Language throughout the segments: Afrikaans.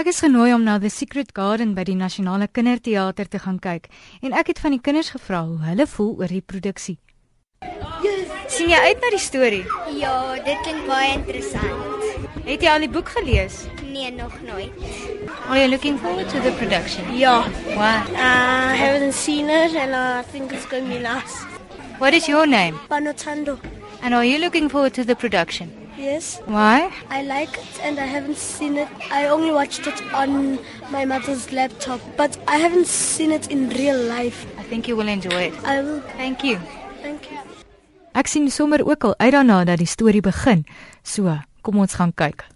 Ek is genooi om na The Secret Garden by die Nasionale Kinderteater te gaan kyk en ek het van die kinders gevra hoe hulle voel oor die produksie. Yes. sien jy uit na die storie? Ja, dit klink baie interessant. Het jy al die boek gelees? Nee, nog nooit. Are you looking forward to the production? Yeah. Why? Uh, I haven't seen it and I think it's going to be nice. What is your name? Panotando. And are you looking forward to the production? Yes. Why? I like it and I haven't seen it. I only watched it on my mother's laptop, but I haven't seen it in real life. I think you will enjoy it. I will. Thank you. Thank you. Ek sien sommer ook al uit daarna dat die storie begin. So, kom ons gaan kyk.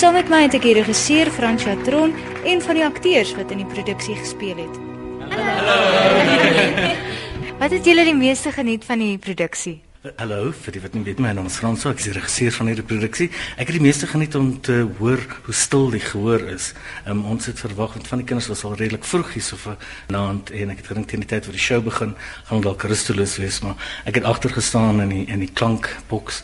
Saam met my het ek die regisseur Frans Chatron en van die akteurs wat in die produksie gespeel het. Hallo. wat het julle die meeste geniet van die produksie? Hallo, vir die wat nie weet my naam is Frans, ek is die regisseur van hierdie produksie. Ek het die meeste geniet om te hoor hoe stil die gehoor is. Um, ons het verwag want van die kinders was al redelik vroeg hier so vir naand en ek het gedink teen die tyd wat die show begin, gaan dalk rusteloos wees, maar ek het agter gestaan in die in die klankboks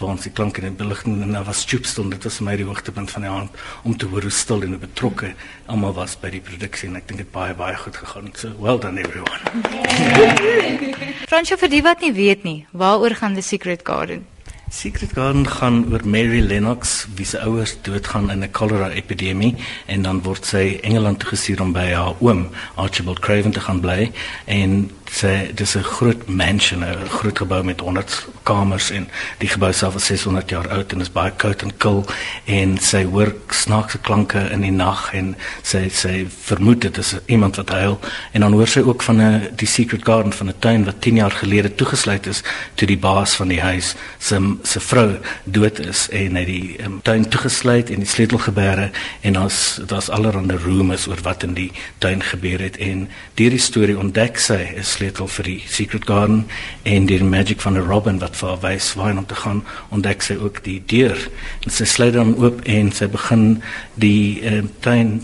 waar ons die klanke en beligting en daar was stoepstil dit was vir my die hoogtepunt van die aand om te hoor hoe stil en hoe betrokke almal was by die produksie en ek dink dit baie baie goed gegaan so well done everyone Fransjo vir die wat nie weet nie, waaroor gaan The Secret Garden? Secret Garden gaan oor Mary Lennox wie se ouers doodgaan in 'n cholera epidemie en dan word sy Engeland toe gestuur om by haar oom Archibald Craven te gaan bly en sy dis 'n groot mansion, 'n groot gebou met 100 kamers en die gebou self is 600 jaar oud en is baie koud en kil en sy hoor snaakse klanke in die nag en sy sy vermoed dit is iemand wat huil en dan hoor sy ook van 'n die secret garden van 'n tuin wat 10 jaar gelede toegesluit is toe die baas van die huis se se vrou dood is en hy die um, tuin toegesluit en die sleutel gebeere en daar's daar's allerlei rumors oor wat in die tuin gebeur het en deur die storie ontdek sy is sleutel vir die secret garden en die magic van 'n robin wat vir haar wys waar om te gaan ontdek sy ook die deur. En sy sluit dan oop en sy begin die uh, tuin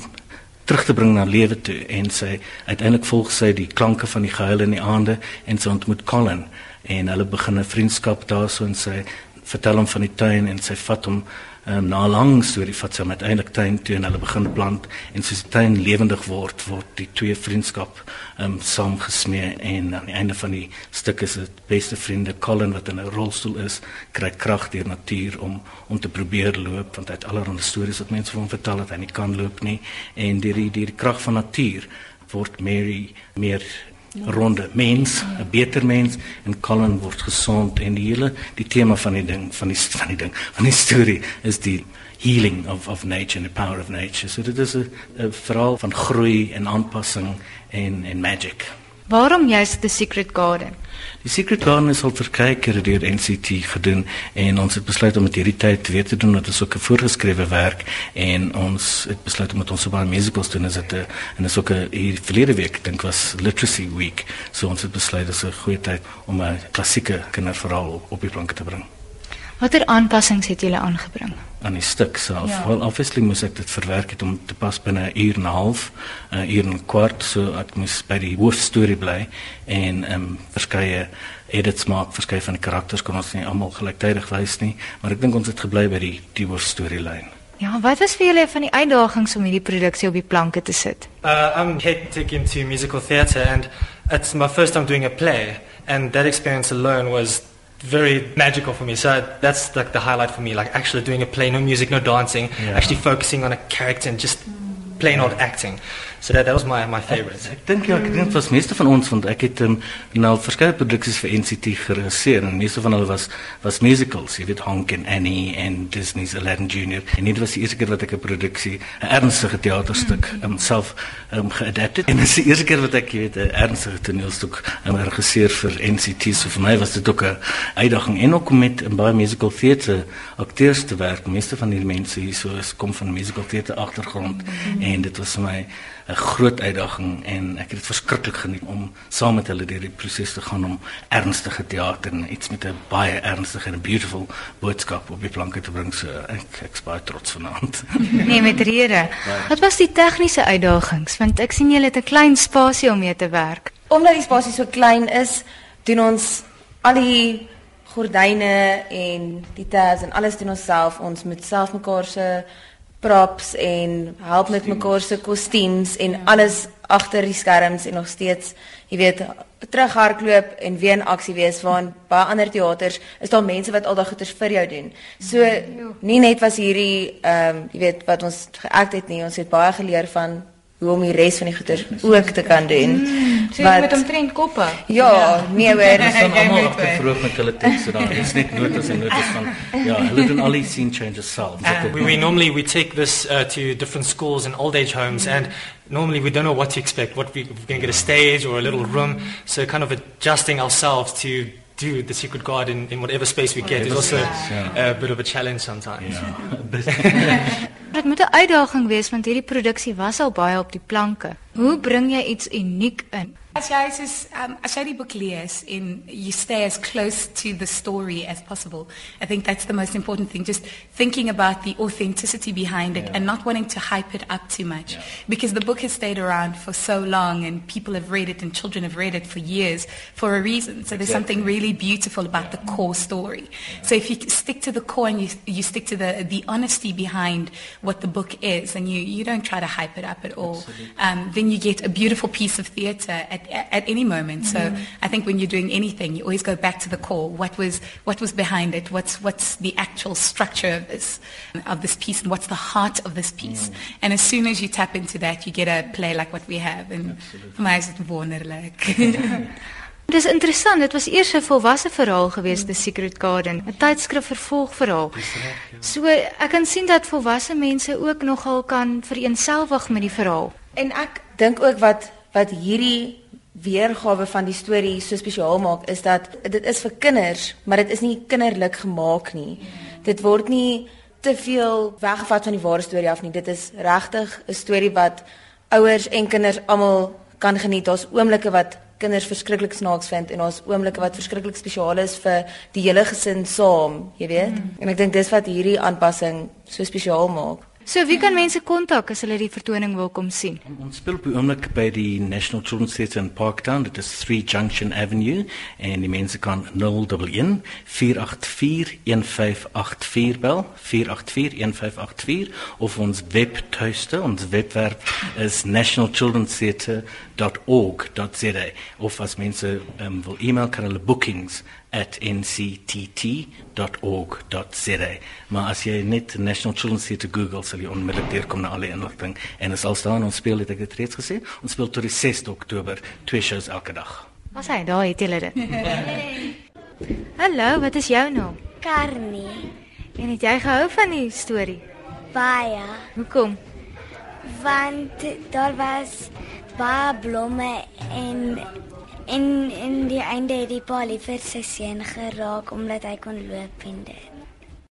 terug te bring na lewe toe en sy uiteindelik volg sy die klanke van die gehuil in die aande en sy ontmoet Colin en hulle begin 'n vriendskap daarso en sy vertel hom van die tuin en sy vat hom um, na lang storie vat sy met eintlik tuin toe en hulle begin plant en soos die tuin lewendig word word die twee vriendskap um, saamgesmee en aan die einde van die stuk is dit beste vriende Colin wat in 'n rolstoel is kry krag deur natuur om om te probeer loop want hy het allerlei stories wat mense vir hom vertel dat hy nie kan loop nie. En deur die deur die krag van natuur word Mary meer ronde mens, 'n beter mens en Colin word gesond en die hele die tema van die ding van die van die ding van die storie is die healing of of nature and the power of nature. So dit is 'n verhaal van groei en aanpassing en en magic. Waarom juist The Secret Garden? Die Secret Garden is al verskeie kere deur NCT gedoen en ons het besluit om dit hierdie tyd weer te doen want dit is ook 'n voorgeskrewe werk en ons het besluit om met ons so baie musicals doen is dit en is ook 'n verlede week dink was Literacy Week so ons het besluit dis 'n goeie tyd om 'n klassieke kinderverhaal op, op die planke te bring. Watter aanpassings het julle aangebring? aan die stuk self. Ja. Wel obviously moes ek dit verwerk het om te pas binne 'n uur en 'n half, 'n uur en 'n kwart, so ek moes by die hoofstorie bly en ehm um, verskeie edits maak, verskeie van die karakters kon ons nie almal gelyktydig wys nie, maar ek dink ons het gebly by die die hoofstorielyn. Ja, wat was vir julle van die uitdagings om hierdie produksie op die planke te sit? Uh, I'm hectic into musical theatre and it's my first time doing a play and that experience alone was very magical for me. So that's like the highlight for me, like actually doing a play, no music, no dancing, yeah. actually focusing on a character and just plain old acting. So that, that was my my favorite. Ek, ek dink ja, ek dink was meeste van ons want ek het um, nou verskeie produksies vir NCT geregisseer en meeste van hulle was was musicals, jy weet Honk en Annie en Disney's Aladdin Junior. En dit was die eerste keer wat ek 'n produksie, 'n ernstige teaterstuk um, self um, geadapteer. En dit is die eerste keer wat ek jy weet 'n ernstige toneelstuk um, geregisseer vir NCT. So vir my was dit ook 'n uitdaging en ook om met 'n baie musical theater akteurs te werk. Meeste van hierdie mense hier so is kom van musical theater agtergrond mm -hmm. en dit was vir my 'n groot uitdaging en ek het dit verskriklik geniet om saam met hulle deur die proses te gaan om ernstige teater en iets met 'n baie ernstige en beautiful boodskap op die planke te bring. So ek ek is baie trots vanaand. Nee, met rede. Wat was die tegniese uitdagings? Want ek sien julle het 'n klein spasie om mee te werk. Omdat die spasie so klein is, doen ons al die gordyne en die tabs en alles doen ons self. Ons moet self mekaar se props en help met mekaar se kostuums en alles agter die skerms en nog steeds, jy weet, terughardloop en weer in aksie wees waar by ander teaters is daar mense wat al daai goeders vir jou doen. So nie net was hierdie ehm um, jy weet wat ons geact het nie, ons het baie geleer van hoe om die res van die goeders ook te kan doen. Mm, so wat, met omtrent koppe. Ja, ja. nee hoor, ons gaan almal agtervroeg met hulle tekste daar. Dit's net notas en notas van ja, hulle doen al die scene changes self. Uh, we, we normally we take this uh, to different schools and old age homes mm. and normally we don't know what to expect. What we, we're going to get a stage or a little room, so kind of adjusting ourselves to do the secret garden in whatever space we get is also yeah. a bit of a challenge sometimes. Yeah. Dit moet 'n uitdaging wees want hierdie produksie was al baie op die planke. Hoe bring jy iets uniek in? As jy is um as jy die boek lees en you stay as close to the story as possible. I think that's the most important thing just thinking about the authenticity behind it yeah. and not wanting to hype it up too much yeah. because the book has stayed around for so long and people have read it and children have read it for years for a reason. So there's exactly. something really beautiful about yeah. the core story. So if you stick to the core and you you stick to the the honesty behind what the book is and you you don't try to hype it up at all, um, then you get a beautiful piece of theatre at at any moment. So mm. I think when you're doing anything, you always go back to the core. What was what was behind it? What's what's the actual structure of this of this piece, and what's the heart of this piece? Mm. And as soon as you tap into that, you get a play like what we have. And for my is it wonderlik. Dit is interessant, dit was eers 'n volwasse verhaal gewees, The Secret Garden, 'n tydskrif vervolgverhaal. So ek kan sien dat volwasse mense ook nogal kan vereenselwig met die verhaal. En ek dink ook wat wat hierdie weergawe van die storie so spesiaal maak is dat dit is vir kinders, maar dit is nie kinderlik gemaak nie. Dit word nie te veel weggevat van die ware storie af nie. Dit is regtig 'n storie wat ouers en kinders almal kan geniet. Daar's oomblikke wat kinders verskriklik snaaks vind en daar's oomblikke wat verskriklik spesiaal is vir die hele gesin saam, jy weet. Mm. En ek dink dis wat hierdie aanpassing so spesiaal maak. So wie kan mense kontak as hulle die vertoning wil kom sien? Ons speel op oomblik by die National Children's Theatre in Parktown, dit is 3 Junction Avenue en die mense kan 011 484 1584 bel, 484 1584 of ons webtuiste, ons webwerf is nationalchildrentheatre.org.za of as mense um, wil e-mail kan hulle bookings nctt.org.za. Maar as jy net National Children's Theatre Google sal jy onmiddellik deurkom na alle inligting en dit sal staan ons speel het ek dit reeds gesê. Ons speel tot die 6de Oktober, twee shows elke dag. Wat sê daai het julle dit? Hallo, wat is jou naam? Carnie. En het jy gehou van die storie? Baie. Hoekom? Want daar was baie blomme en En in die einde het die pa liever sy seun geraak omdat hy kon loop en dit.